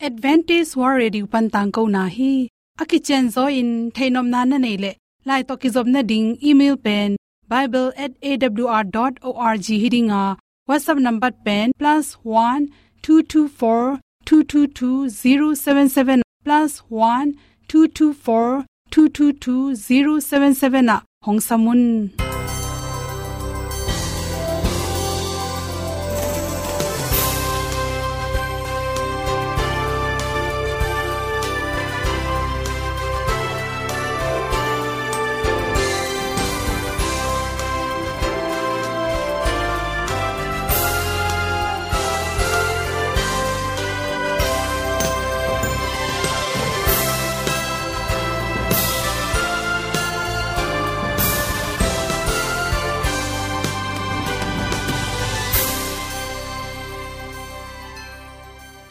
advantage war radio pan tang ko na hi. Aki chen zo in thainom na na nei le. Lai to ki zob na ding, email pen bible@awr.org hiding a. Whatsapp number pen, plus one, two two, four, two two two, zero, seven seven plus one, two two, four, two two two, zero, seven seven, a. Hong samun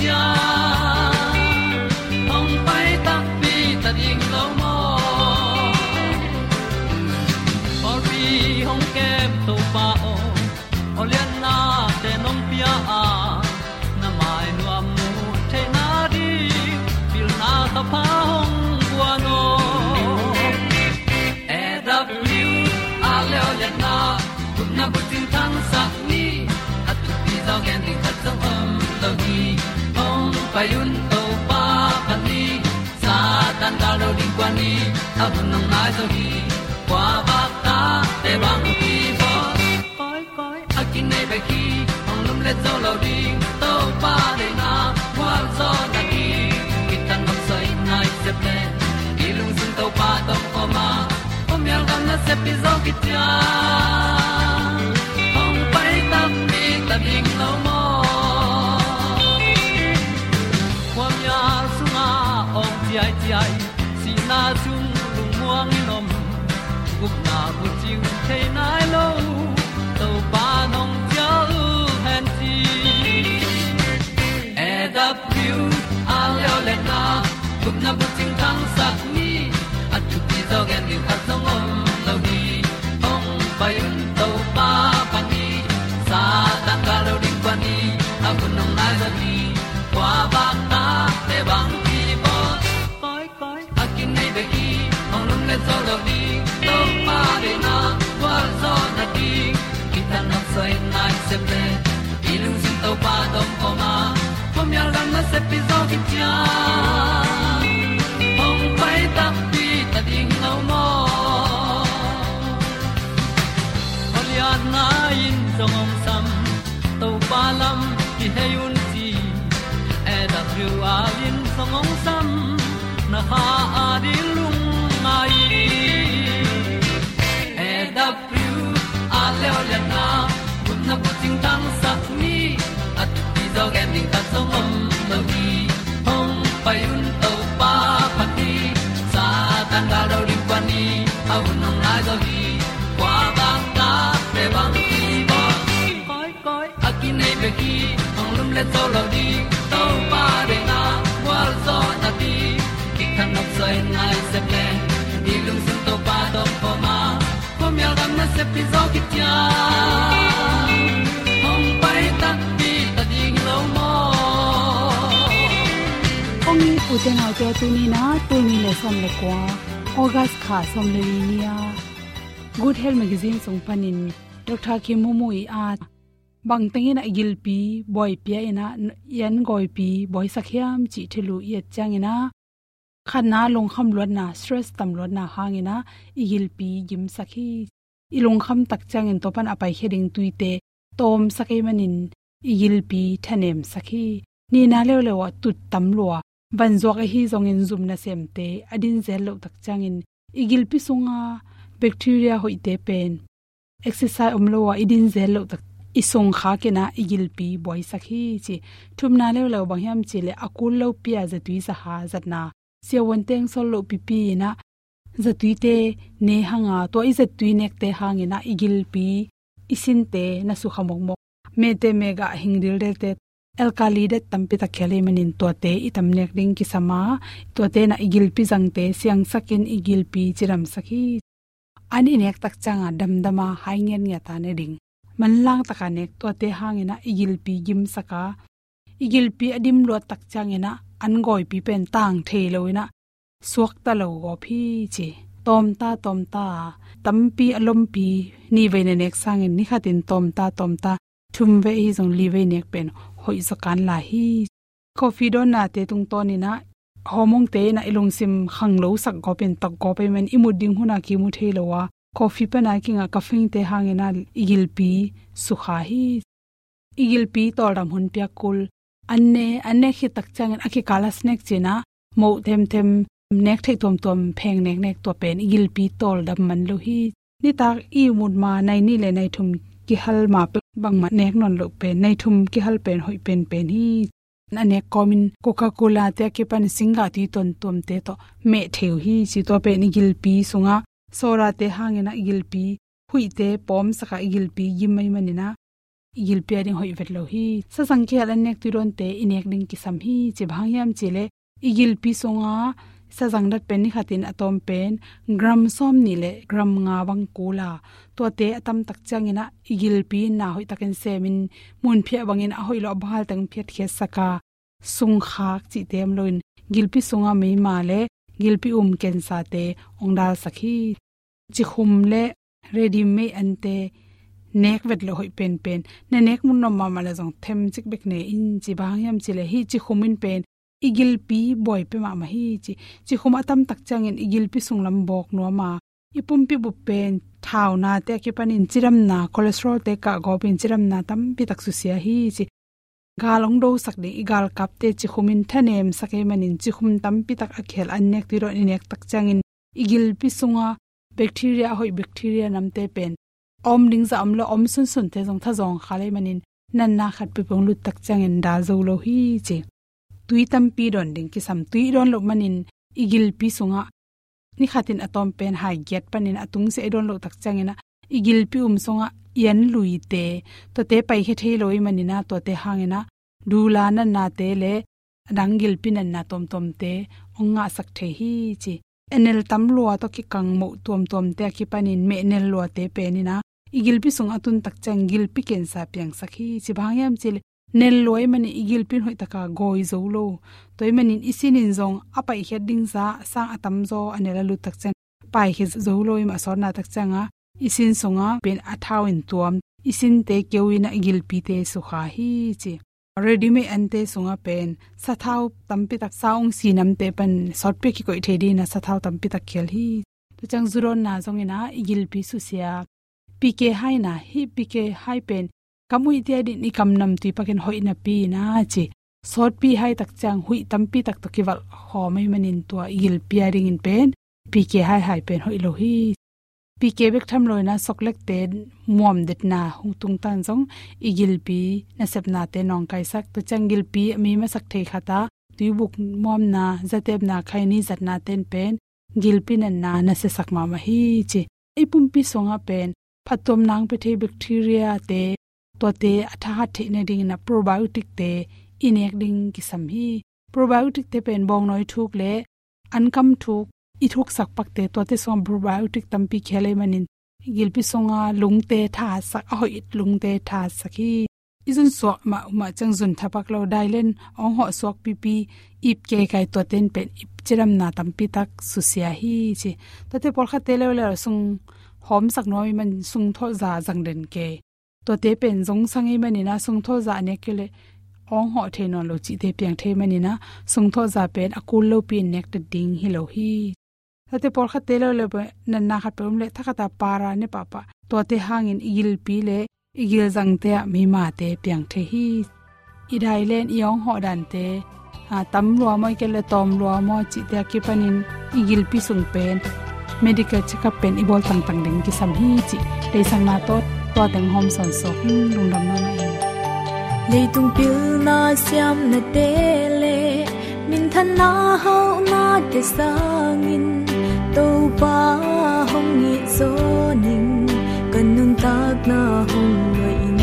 Pi a bu nong lai zo gi kwa ba ta te bang ki bo koi koi a kin nei ba ki ong lum le zo lo ding to pa de na kwa zo na ki ki tan nok sai nai se ple i lung sun to pa tom ko ma om yal gam na se pi zo ki bu chiu the se ple i lung sin to pa tom poma ma pom yal gam na se pi zo ki tia ong pai ta pi ta ding lo mo Olian na in song om sam to pa lam ki hay un ti e da thru a lin song om sam na ha a di lung mai e da thru a le olian na kun na song om lo gi hong pai un to pa pa ti sa tan ga do ri pa ni a un nong lai do gi kwa ba ta pe bang ki bo koi koi a ki nei be ki ong lum le to lo di to pa de na wa zo na ti. Ki kan nok sai nai se ple ni lung sun to pa do po ma. Po mi al gam na se pi zo ki ong ni u te nau te na tu ni le som le kwa august kha som le nia good health magazine song panin dr ki momo i a bang tengin a gil pi boy pia ina yan goi pi boy sakhiam chi thelu ye changina khana long kham lot na stress tam lot na hangina igil pi gim sakhi ilong kham tak chang in topan apai heading tuite tom sakai manin igil pi thanem sakhi ni na le le wa tut tam lo van zok hi zong in zum na sem te adin zel lo tak chang in igil pi sunga bacteria hoite pen. Exercise umlo wa idin zel lo tak isong kha ke na igil pi boy sakhi chi. Thum na le lo bang yam chi le akul lo pi a zatui sa ha zat na. Sia won teng sol lo pi pi na zatui te ne hanga, to i zatui nek te hangina igil pi isin te na su khamok mok. Me te mega hingdil del te alkali det tampi ta khele manin to te itam nek ding ki sama. To te na igil pi jang te, siang sakin igil pi chiram sakhi. Ani nek tak changa dam dama haingen ya ta ne ding. Man lang taka nek to te hangena igil pi gim saka. Igil pi adim lo tak changena an goi pi pen tang the loina suak ta lo go phi chi. Tom ta tom ta. Tampi alom pi. Ni ve ne nek sangin ni khatin tom ta tom ta. Thum ve hi jong li ve nek pen hoi zakan la hi. Coffee don na te tung to ni na. Homong te na ilung sim khang lo sak go pen tak go pe men imu ding huna ki mu the lo wa. Coffee pa na kinga kafing te hangena igil pi sukha hi. Igil pi to ram hun pya kul. Anne anne khi tak chang akhi kala snack chena mo them them nek thei tom tom pheng nek nek to pen igil pi tol dam man lo hi. Ni tak i mun ma nai ni le nai thum ki hal ma pe bang ma nek non lo pe nei thum ki hal pen, hoi pen pen hi. Na ne komin coca cola te ke pan singa ti ton tom te to me theu hi, chi to pe ni gil pi sunga. Sora te hangena igilpi hui te pom saka igilpi yimai manina igilpi ading hoi vetlo hi. Sa sangke alan nek turon te inek ding ki sam hi che bhangyam chele igilpi songa sazang dat pen ni khatin atom pen, gram som ni le, gram nga wang kula to te atam tak changina igilpi na hoi takin semin, mun phia bangin a hoi lo bhal tang phet khe saka. Sung khak chi tem loin gilpi sunga mei ma le gilpi um ken sa te ongdal sakhi chi khum le, ready me ante nek vet lo hoi pen pen. Na nek mun no ma ma le jong them chik bek ne in chi bang yam chi le hi chi khumin pen igil pi boy pe ma ma hi chi. Chi khuma tam tak chang in igil pi sung lam bok no ma ipum pi bu pen thau na te akipan in chiram na, cholesterol te ka go pin chiram na tam pi tak su sia hi chi. Galong do sak de igal kap te chi khumin thanem sake manin chi khum tam pi tak a khel an nek tiro ni nek tak changin igil pi sunga bacteria hoi bacteria nam te pen. Om ding za amlo om sun sun te jong tha jong khale manin nan na khat pi pong lu tak changin da zo lo hi chi tui tam pi don ding ki sam tui don lok manin igil pi sunga ni khatin atom pen hai get panin atung se don lok tak changena. Igil pi um songa yan lui te. To te pai he thei loi manina, to te hangena. Dula na na te le dangil pin na tom tom te. Onga sak the hi chi. Enel tam lua to ki kang mo tom tom te ki panin me nel lua te penina na igil pi sung atun tak chang gil pi ken sa piang sakhi chi bhangyam chil nel loi mani igil pin hoi taka goi zo lo. Toy manin isin in zong, apai heading za sang atam zo, anela lu tak chen pai he zo lo im asor na tak changa isin songa pen athawin tuam. Isin te kewina gilpi te su kha hi chi. Already me ante sunga pen. Sathau tampi tak saung sinam te pan sort pe ki koi thedi na sathau tampi tak khel hi. To chang zuron na zong ina igil pi su sia. Pk hai na hi pk hai pen. Kamui te di ni kam nam ti paken hoi na pi na chi sot pi hai tak chang hui tampi tak to kiwal ho mai manin to igil piaring in pen pi ke hai hai pen hoi lo hi pi ke bek tham loina soklek te muam det na hung tung tan jong igil pi na sep na te nong kai sak to changil pi mi ma sak thei khata tu buk muam na zatep na khai ni zat na ten pen gil pi na na na se sak ma ma hi chi ei pum pi songa pen phatom nang pe the bacteria te to te atha ha the na ding na probiotic te inek ding ki sam hi. Probiotic te pen bong noi thuk le ankam thuk i thuk sak pak te to te som probiotic tampi khele manin. Gilpi songa lungte tha sak a hoi lungte tha sakhi izun so ma ma chang zun thapak lo dailen, ong ho sok pi pi ip ke kai to ten pen ip chiram na tampi tak susia hi chi. To te por kha te le le sung, hom sak noi man sung tho za jang den ke. ตัวเตเป็นจงสังเอมันนี่นะสงโทษาเนี่ยก็เลยอ้องหอเทนอนโลจิเตเปียงเทมันนี่นะสงโทษาเป็นอกูลโลปีนเน็กตดิงฮิโลฮีถ้าเตปอลขัดเตลเลยนันนาขัดเปิมเลยถ้าขัดปาราเนี่ยป้าปะตัวเตห่างอินอีลปีเลยอีกลจังเตะมีมาเตเปียงเทฮีอีไดเลนอีองหอดันเตอาตำรวมอยเกลตอมรวมอยจิเตะกิปนินอีกลปีสุงเป็น medical check up เป็นอีบอลต่ tang ding ki sam hi chi dei sang na tot to to teng hom son so lung dam na na lei tung pil na siam na te le, min than na hau na thế sang in to pa hong ni zo ning kan nun tak na hong noi in.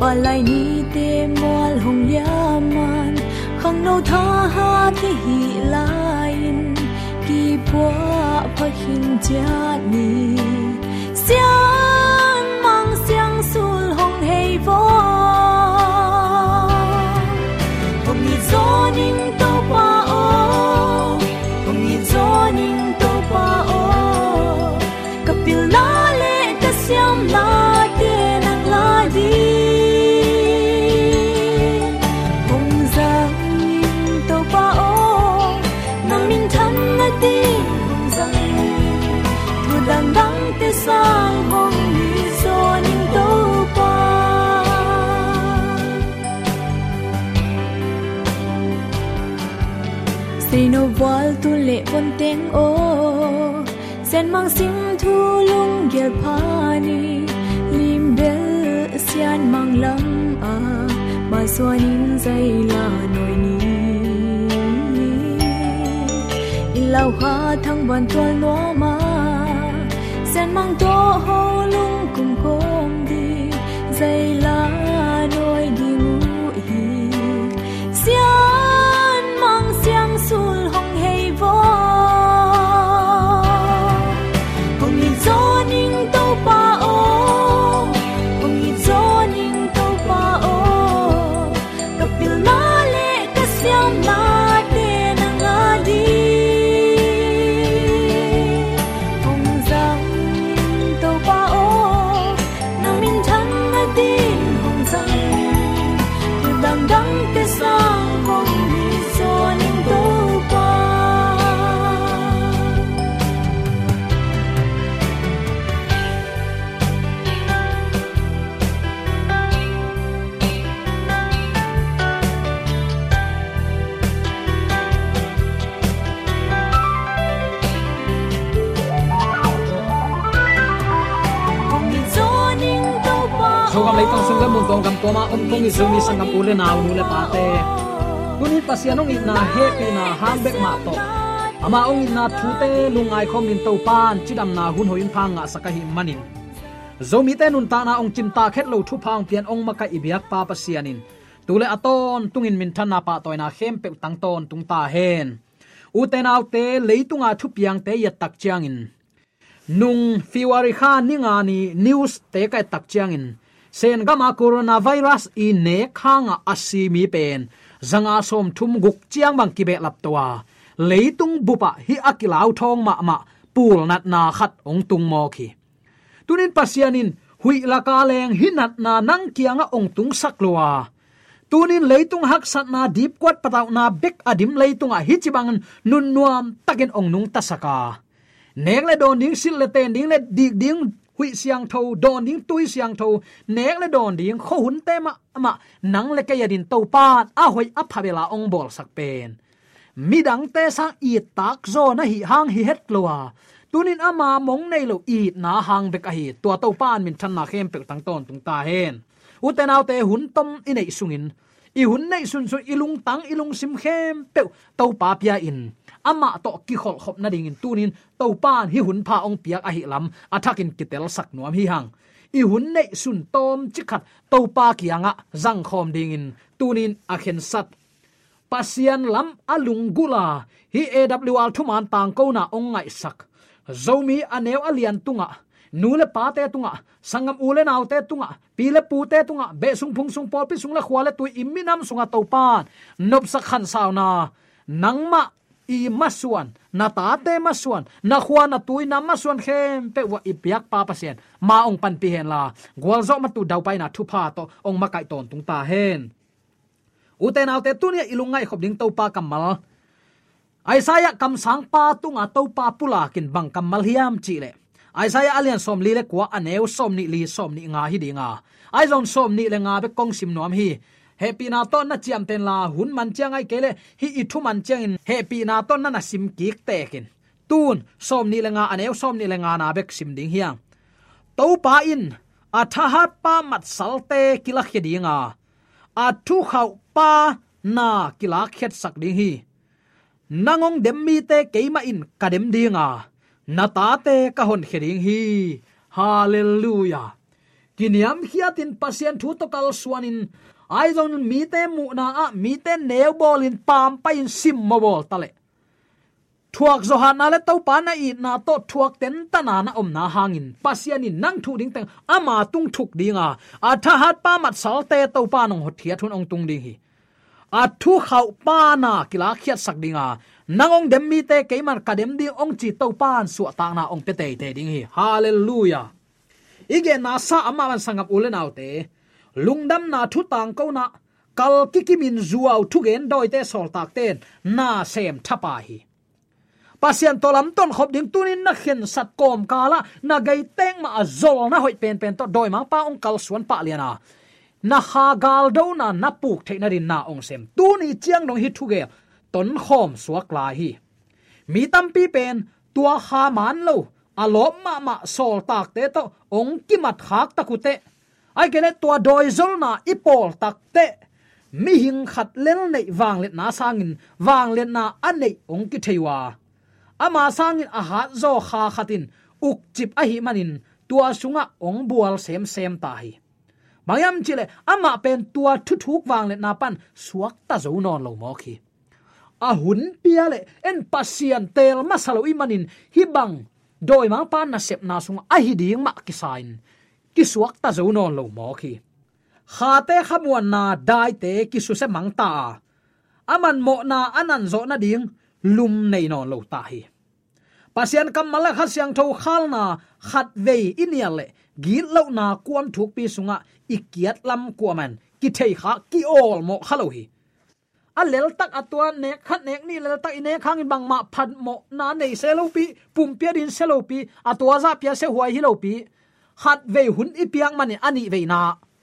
Pa lai ni te mol hong ya man, khang no tha ha te hi lain ki bua pha hin ja wal tu le bon teng o sen mang sim thu lung gel pani lim bel sian mang lam a ma suan in zai la noi ni. Ilau ha thang ban tol no ma, sen mang to ho lung kum kom di. Zai la kong gam tong kam toma om kong izumi sangam ule na ule le pate tunin pasianong ina happy na hambek ma to ama à ong ina thute lungai khom in to pan chidam na hun hoin phang nga sakahi manin zomi te nun ta na ong chimta khet lo thu phang pian ong maka ibyak pa pasianin à tule aton à tungin min na pa toina hem pe tang ton tung ta hen uten autte leitunga thu piang te ya tak chiangin nung fiwari kha ninga ni news te kai tak chiangin sen gama coronavirus i ne khanga asimi pen. Zanga som thum guk chiang bang kibe lap towa. Leitung bupa hi akilau thong ma ma. Pul nat na khat ong tung mo khi tunin pasianin hui la ka leng hinat na nang kianga ong tung saklowa tunin leitung hak sat na deep kwat pataw na bek adim leitung a hichibang nun nuam takin ong nung tasaka. Nek le don ding sil le ten ding le dik ding hui siang tho don ding tui siang tho nek le don ding kho hun te ma ma nang le kaya din to pan a hoi a phabela ong bol sak pen midang te sang i tak zo na hi hang hi het lowa tunin ama mong nei lo i na hang bek a hi to to pan min than na khem pe tang ton tung ta hen uten autte hun tom inei sungin i hun nei sun su ilung tang ilung sim khem. Pe to pa pia in. Ama to ki khol khop na ding in tunin to pan hi hun pha ong piak a hi lam. Athakin kitel sak nuam hi hang. I hun nei sun tom chikhat to pa kianga zang khom ding in tunin a khen sat. Pasian lam alung gula hi awr thuman tang ko na ong ngai sak. Zomi aneu alian tunga nule pa te tunga. Sangam ule naw te tunga. Pile pu te tunga. Be sung phung sung pol pi sung la khwale tu iminam sunga to pan. Nop sa khan saw na. Nangma i masuan na ta te masuan na khwa na tui na masuan khem. Pe wa i piak pa pa sen ma ong pan pi hen la. Gwal zo ma tu dau pai na thu pha to. Ong ma kai ton tung ta hen. U te nau te tu ni ilungai khop ding to pa kamal. Isaiah kam sang pa tunga to pa pula kin bang kamal hiam chi le. Isaiah alian som li le kwa aneu som ni li, som ni nga hi dinga ai zon som ni le nga be kong sim nom hi. Happy na ton na chiam ten la, hun man chiang ai kele hi i thu man chiang in. Happy na ton na na sim ki tekin tun, som ni lenga aneu som ni lenga na bek sim ding hiang to pa in. A tha hat pa mat salte kila khedinga a thu khau pa na kila khet sak ding hi. Nangong dem mi te keima in kadem dinga na ta te ka hon kheding hi. Hallelujah. Kiniam khiatin pasien thu to kal suanin. Ai zon mi te mu na a, mi te neu bol in pam pa in sim mo bol tale thuak zo han na le to pa na i na to thuak ten ta na na om na hangin. Pasian in nang thu ding tang ama tung thuk dinga a. Tha hat pa mat sal te to pa nong hot thia thun ong tung ding hi a thu khau pa na kila khiat sak dinga. Nangong dem mi te ke man ka dem ding ong chi to pan su ta na ong pe te te ding hi. Hallelujah. Ige na sa ama man sangap ulen autte lungdam na thu tang ko na. Kal kikimin zuaw thu gen doi te sol tak ten. Na sem thapa hi. Pasien tolam ton khop ding tunin na khen sat kom kala. Na gai teng ma azol na hoi pen pen to doi ma pa ong kal suan pa liana na ha gal do na na puk the na rin na ong sem. Tu ni chiang dong hi thu ge. Ton khom suak la hi. Mi tam pi pen, tua ha man lo. Alom ma ma sol tak te to ong ki mat khak takute ai gele tua doi zol na ipol takte mi hing khat lel nei wang let na sangin wang let na anei ong ki theiwa ama sangin a ha zo kha khatin uk chip a hi manin tua sunga ong bual sem sem ta hi bayam chile, ama pen tua thu thuk wang le na pan suak ta zo non lo mo khi. A hun pia le, en pasian tel masalo imanin hi bang, doi ma pan na sep na sung a hi ding ma ki sain. Ki suak ta zo non lo mo khi. Kha te khamuan na dai te ki su se mang ta aman mo na anan zo na ding, lum nei non lo ta hi pasian kam mala kha siang tho khal na, khat ve inial le gi lo na kuam thuk pi sunga, ikiat lam kuaman ki thei kha, ki ol mo khalo hi. A lel tak atwa ne khat nek ni lel tak ine khang in bang ma phat mo. Na nei se lo pi, pum pia din se lo pi atwa za pia se huai hi lo pi. Khat ve hun i piang mani ani ve na,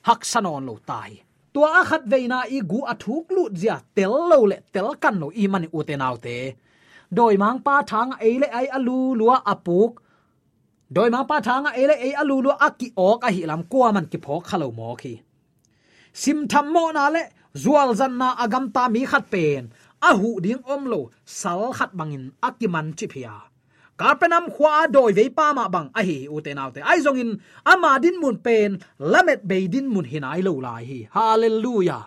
hak sanon lo tai. Tua a khat ve na i gu athuk lu zia, tel lo le, tel kan lo i mani u te doi mang pa thang ei le ai alu lua apuk doi mang pa thang ei le ei alu lua aki ok a hi lam kwa man ki phok khalo mo khi. Sim tham mo na le, zual zan na agam ta mi khat pen. A hu ding om lo, sal khat bangin akiman chi phia. Karpenam khwa doi ve pa ma bang a hi u te nau te. Ai zong in ama din mun pen, lamet be din mun hinai lo lai hi. Hallelujah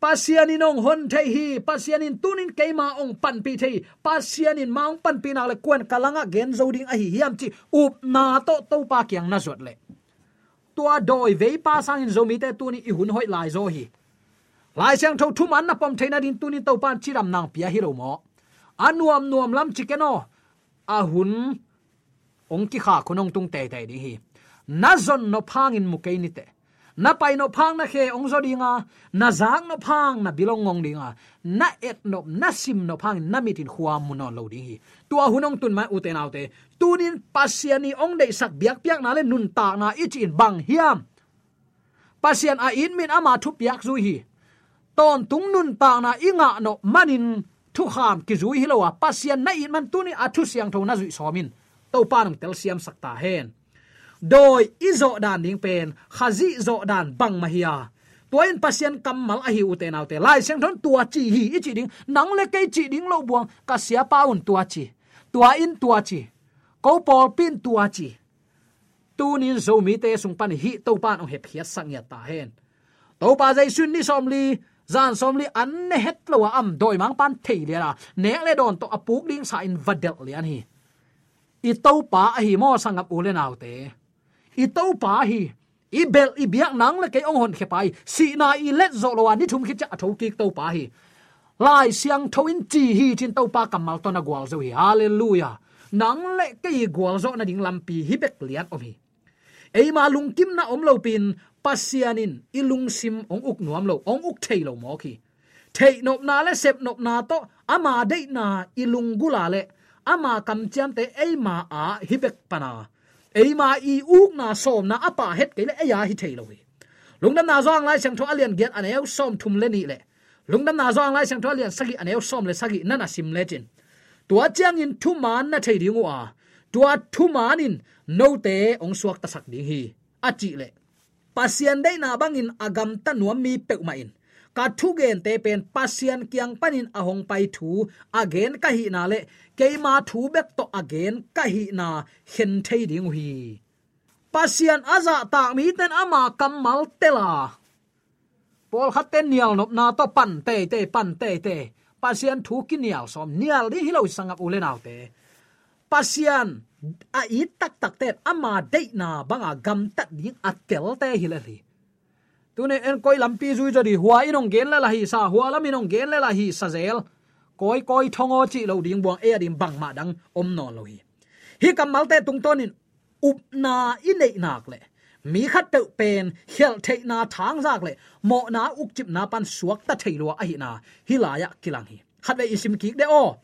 pasianin ong hon thei hi, pasianin tunin keima ong pan pi thei, pasianin maung pan pi na le kwen kalanga gen zoding a hi hiam chi up na to to pa kyang na zot le. Tua doi ve pa sang in zomi te tuni i hun hoi lai zo hi. Lai sang tho thum an na pom theina din tuni to pan chiram nang pia hi ro mo. Anuam nuam lam chikeno a hun ong ki kha khonong tung te te di hi. Na zon no phang in mukei ni te na pai no phang na khe ong zo dinga, na zang no phang na bilong ngong dinga, na et no, na sim no phang na mitin khuwa mun no lo ding hi. Tua hunong tun mai u te te tunin pasiani ong dei sak biak piak na le nun ta na ich in bang hiam. Pasian a in min ama thu piak zu hi. Ton tung nun ta na inga no manin thu kham ki zu hi lowa pasian na in man tuni athu siang tho na zui somin to panung tel siam sakta hen doi izo dan ding pen khazi zo dan bang mahia toin pasien kamal a hi ute naute lai seng thon tua chi hi ichi ding nang le ke chi ding lo buang ka sia paun tua chi tua in tua chi ko pol pin tua chi tu nin zo mi te sung pan hi to pan ong hep phia sang ya ta hen to pa jai sun ni som li zan som li an ne het lo am doi mang pan thei le la ne le don to apuk ding sa in vadel le an hi i to pa a hi mo sangap ule naw te i to pa hi i bel i biak nang le ke ong hon khepai si na i let zo lo an ni thum khi cha tho ki to pa hi lai siang thoin chi hi chin to pa kamal to na gwal zo hi hallelujah. Nang le ke gwal zo na ding lampi hi bek lian om hi ei ma lung kim na om lo pin pasianin ilung sim ong uk nuam lo ong uk thei lo mo khi thei nop na le sep nop na to ama dei na ilung gula le ama kam chiam te ei ma a hi bek pana ei ma i uk na som na apa het ke le e ya hi thei lo hi lungdam na zong lai sang tho alian get aneu som thum le ni le. Lungdam na zong lai sang tho alian sagi aneu som le sagi nana sim le chin tua chiang in thu man na thei ding wa tua thu man in no te ong suak ta sak ding hi. A chi le. Pasian dei na bangin agam ta nuam mi pe ma in ka thu gen te pen pasian kiang panin ahong pai thu. Again ka hi na le. Keima thu bek to again ka hi na hen thei ding hi pasian aza ta mi ten ama kamal tela. Pol khaten nial nop na to pan te te, pan te te. Pasian thu ki nial som. Nial di hilo sangap ule naw te. Pasian, a i tak tak te ama de na banga gam tat ding atel te hilali tune en koi lampi zui jo hua inong gen la hi sa, hua lam inong gen la hi sa zel. Koi koi thongo chi lo ding buang e dim bang ma dang om no lo hi. Hi kamal te tung tonin up na inei nak le. Mi khat pe pen hel the na thang zak le. Mo na uk chip na pan suak ta thailo a hi na. Hi la ya kilang hi. Khat ve isim ki de o.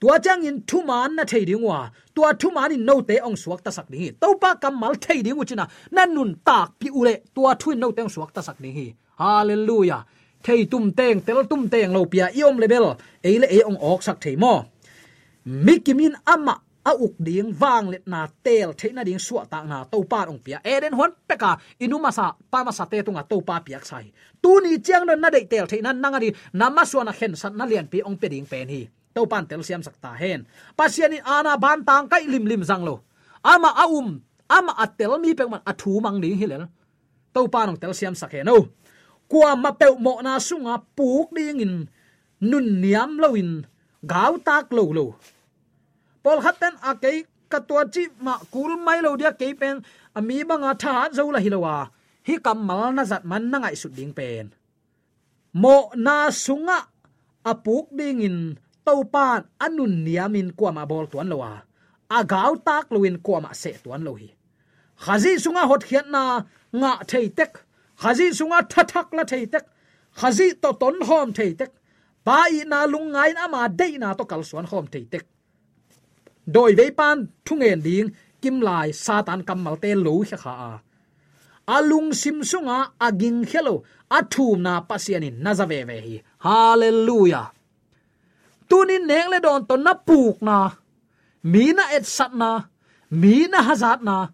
tua chang in thu man na thei ding wa tua thu man in no te ong suak ta sak ding to pa kam mal thei ding uchina nan nun tak pi ule tua thu no te ong suak ta sak ding hi hallelujah thei tum teng tel tum teng lo pia iom level eile e ong ok sak thei mo mikimin ama a uk ding wang let na tel theina ding suwa ta na to pa ong pia eden hon peka inuma sa pa ma sa te tunga to pa piak sai tu ni chiang don na de tel theina nanga di nama suana hen san na lian pi ong pe ding pen hi to pan tel siam sakta hen. Pasiani ana ban tang kai lim lim zang lo. Ama aum, ama atel mi pe man athu mang ding hilel. To pan ong tel siam sak he no. Kwa ma pe mo na sunga puk ding in, nun niam lo in, gau tak lo lo. Pol khaten a ke katwa chi ma kul mai lo dia ke pen, ami banga tha zo la hilowa hi kam mal na zat man na ngai su ding pen. Mo na sunga apuk ding in pan anun niamin kwa ma bol tuan lowa agaw tak luin kwa ma se tuan lo hi. Khazi sunga hot khian na nga thei tek. Khazi sunga thathak la thei tek. Khazi to ton hom thei tek. Pa i na lungai na ma dei na to kal suan hom thei tek. Doi ve pan thungen ding kim lai satan kamal te lo kha kha a. Alung sim sunga aging khelo. Athum na pasianin nazave ve hi. Hallelujah tunin neng le don ton na puk na. Mi na et sat na. Mi na hazat na.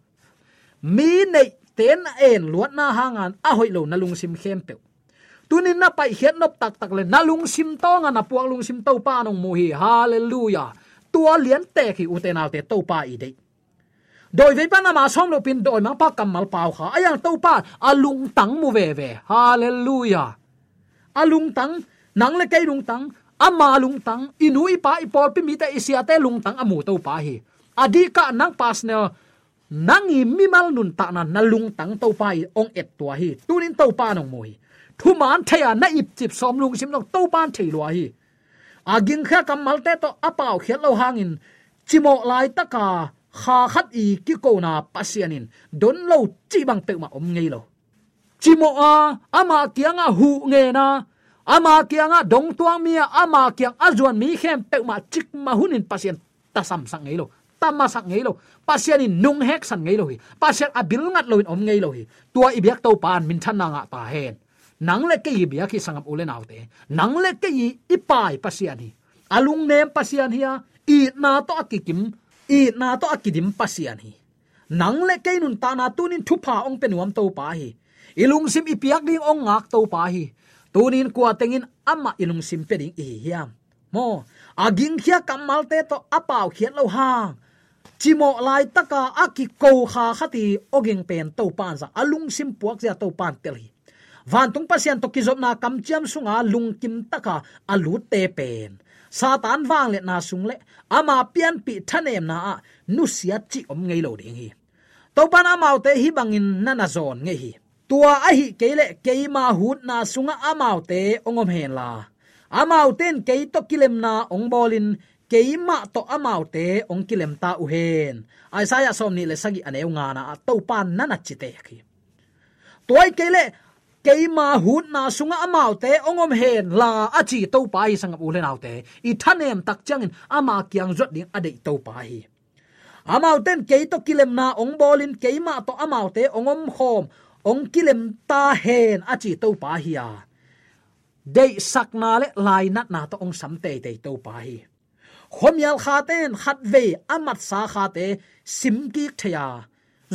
Mi nei ten en luat na hangan. A hoi lo na lung sim khem pe tunin na pai hiat nop tak tak le na lung sim to nga na puang lung sim to pa nong mu hi. Hallelujah. Tua lian te ki uten alte to pa i dei. Doi ve pa na ma som lo pin doi ma pa kam mal pau kha. Ayang to pa alung tang mu ve ve. Hallelujah. Alung tang, nang le kai lung tang ama lung tang inui pa ipol pi mi ta isia te lung tang amu to pa hi. Adika nang pasnel nangi mimal nun ta na nalung tang to pa ong et tua hi. Tunin to pa nong moi thu man thaya na ip chip som lung sim nok to pan thei lo hi. Aging kha kamal te to apaw khel lo hangin, chimo lai taka kha khat i ki ko na pasianin don lo chi bang pe ma om ngei lo. Chimo a, ama kianga hu nge na ama kianga dong tuang mia ama kiang azuan mi khem pe ma chik ma hunin pasien ta sam sang ngei lo, ta ma sang ngei lo. Pasien in nung hek san ngei lo hi. Pasien abil ngat lo in om ngei lo hi. Tua ibyak to pan min than na nga ta hen. Nang le ke yi bia ki sangam ule naw te. Nang le ke i ipai pasien hi. Alung nem pasien hi i na to akikim i na to akidim pasien hi. Nang le ke nun ta na tunin thupa ong penuam to pa hi. Ilung sim ipiak ding ong ngak to pa hi tunin kwa tengin ama inung sim pe ding i hiam. Mo, aging khia kamal te to apaw khian lo hang chimo lai taka aki ko kha khati oging pen to pan sa alung sim puak ja to pan tel hi. Van tung pasian to kizop na kam chiam sunga lung kim taka alu te pen. Satan wang le na sung le, ama pian pi thanem na nu sia chi om ngei lo ding hi. To pan amau te hi bangin na na zon nge hi tua a hi kele keima hut na sunga amau te ongom hen la amau ten ke to kilem na ong bolin keima to amau te ong kilem ta u hen isaiah som ni le sagi aneu nga na to pan na na chite khi toy kele keima hut na sunga amau te ongom hen la achi to pai sang u le nau te i thanem tak changin ama kyang zot ding ade to pai hi amau ten ke to kilem na ong bolin keima to amau te ongom khom ong kilem ta hen achi to pa hi ya dei sakna le lai nat na to ong sam te te to pa hi. Khomial kha ten khat ve amat sa kha te sim ki thaya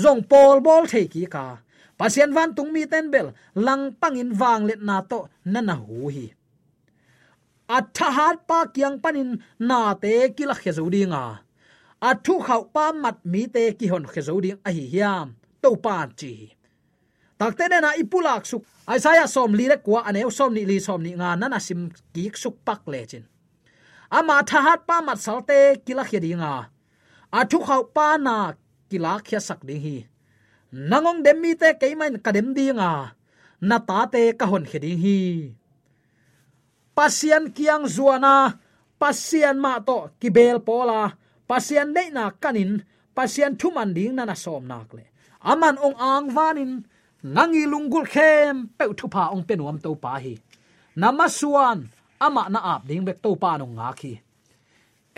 zong pol bol the ki ka pasien van tung mi ten bel lang pangin wang let na to nana hu hi. Atha hat pa kyang panin na te kila khezo dinga athu khau pa mat mi te ki hon khezo ding a hi hiam to pan chi takte na ipulak suk. Aisaya som li le kwa ane, som ni li som ni nga nana sim ki suk pak le chin. Ama thahat pa mat salte kila khia dinga athu khau pa na kila khia sak ding hi. Nangong dem mi te keimain kadem dinga na ta te ka hon kheding hi. Pasian kiang zuana pasian ma to kibel pola pasian nei na kanin, pasian thuman ding na na som nak le. Aman ong ang vanin nangi lungul khem pe thu pa ong penuam to pa hi. Namasuan ama na ap ding bek to pa nong nga khi.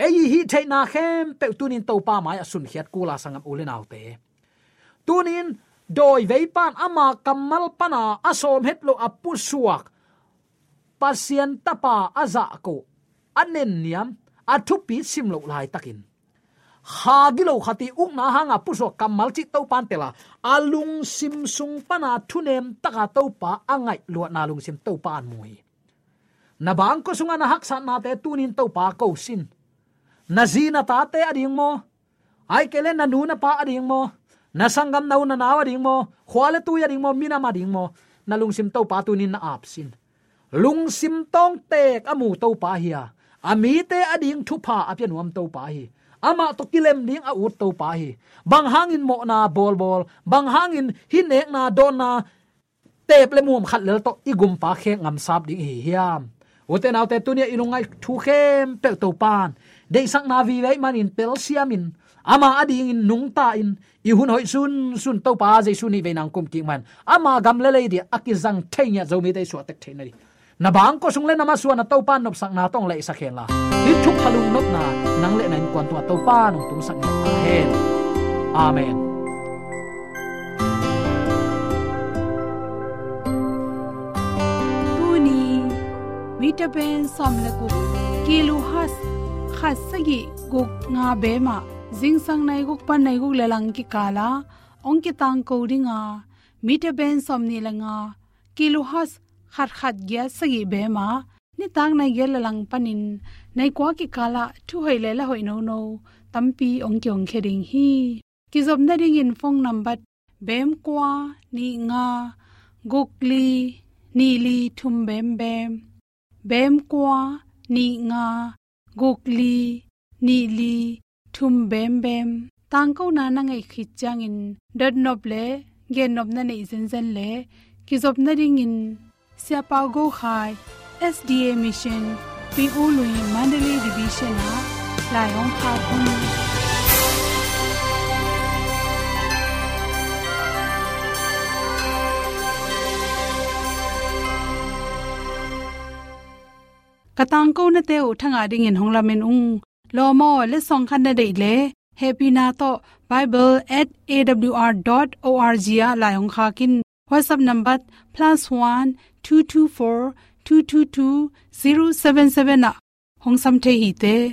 Ei hi thei na khem pe tunin to pa mai asun khiat kula sangam ulen autte tunin, doi veipan ama kamal pana asom hetlo apu suak. Pasien tapa aza ko. Anen niam athupi simlo lai takin ha gilo khati uk na hanga puso kamal chi to pan tela. Alung sim sung pana thunem taka to pa angai lo na lung sim to pan mui. Na bang ko sunga na hak san na te tunin to pa ko sin. Na zina ta te ading mo. Ai kele na nu na pa ading mo. Na sangam nau na nawa ding mo. Khwale tu ading mo, mina ma ding mo. Na lungsim to pa tunin na ap sin. Lungsim tong tek amu to pa hiya. Ami te ading thu pa apyan wam to pa hi ama to kilem ding a ut to pa hi. Bang hangin mo na bol bol. Bang hangin hinek na don na tep le mum khat lel to igum pa khe ngam sap ding hi hiam. Uten autte tunia ilungai thu khem pe to pan. Dei sang na vi vei manin pel siamin. Ama ading in nung ta in. I hun hoi sun sun to pa je suni ve nang kum ki man. Ama gam le le di akizang thenya zomi dei so tek thein na bang ko sung le na ma suan na to pan nop sak na tong le sa khen la. Ni thuk halung nop na, nang le nan kwan tua to pan tung tum sak na hen amen. Tuni vitamin somlaku kilu has khasagi guk nga bema zing sang nai guk pan nai guk lelang ki kala, ong ki tang ko ringa mite ben som ni langa kilu has khat khat gya sagi be ma, ni tang nai gel lang panin, nai kwa ki kala thu hoi le la hoi no no tampi ong kyong khering hi. Ki zob na ring in phone number, bem kwa, ni nga gukli ni li thum bem bem. Bem kwa, ni nga gukli ni li thum bem bem. Tang ko na na ngai khit chang in, dot nop le, gen nop na nei zen zen le, ki zop na ring in sia pa go khai sda mission pi u lui mandalay division ha lai hong kha thum katang ko na te u thanga ding in honglamen ung lomo le song khan na dei le happy na to bible@awr.org ya la yong kha kin whatsapp number +1 224 222 077 hong sam the hi te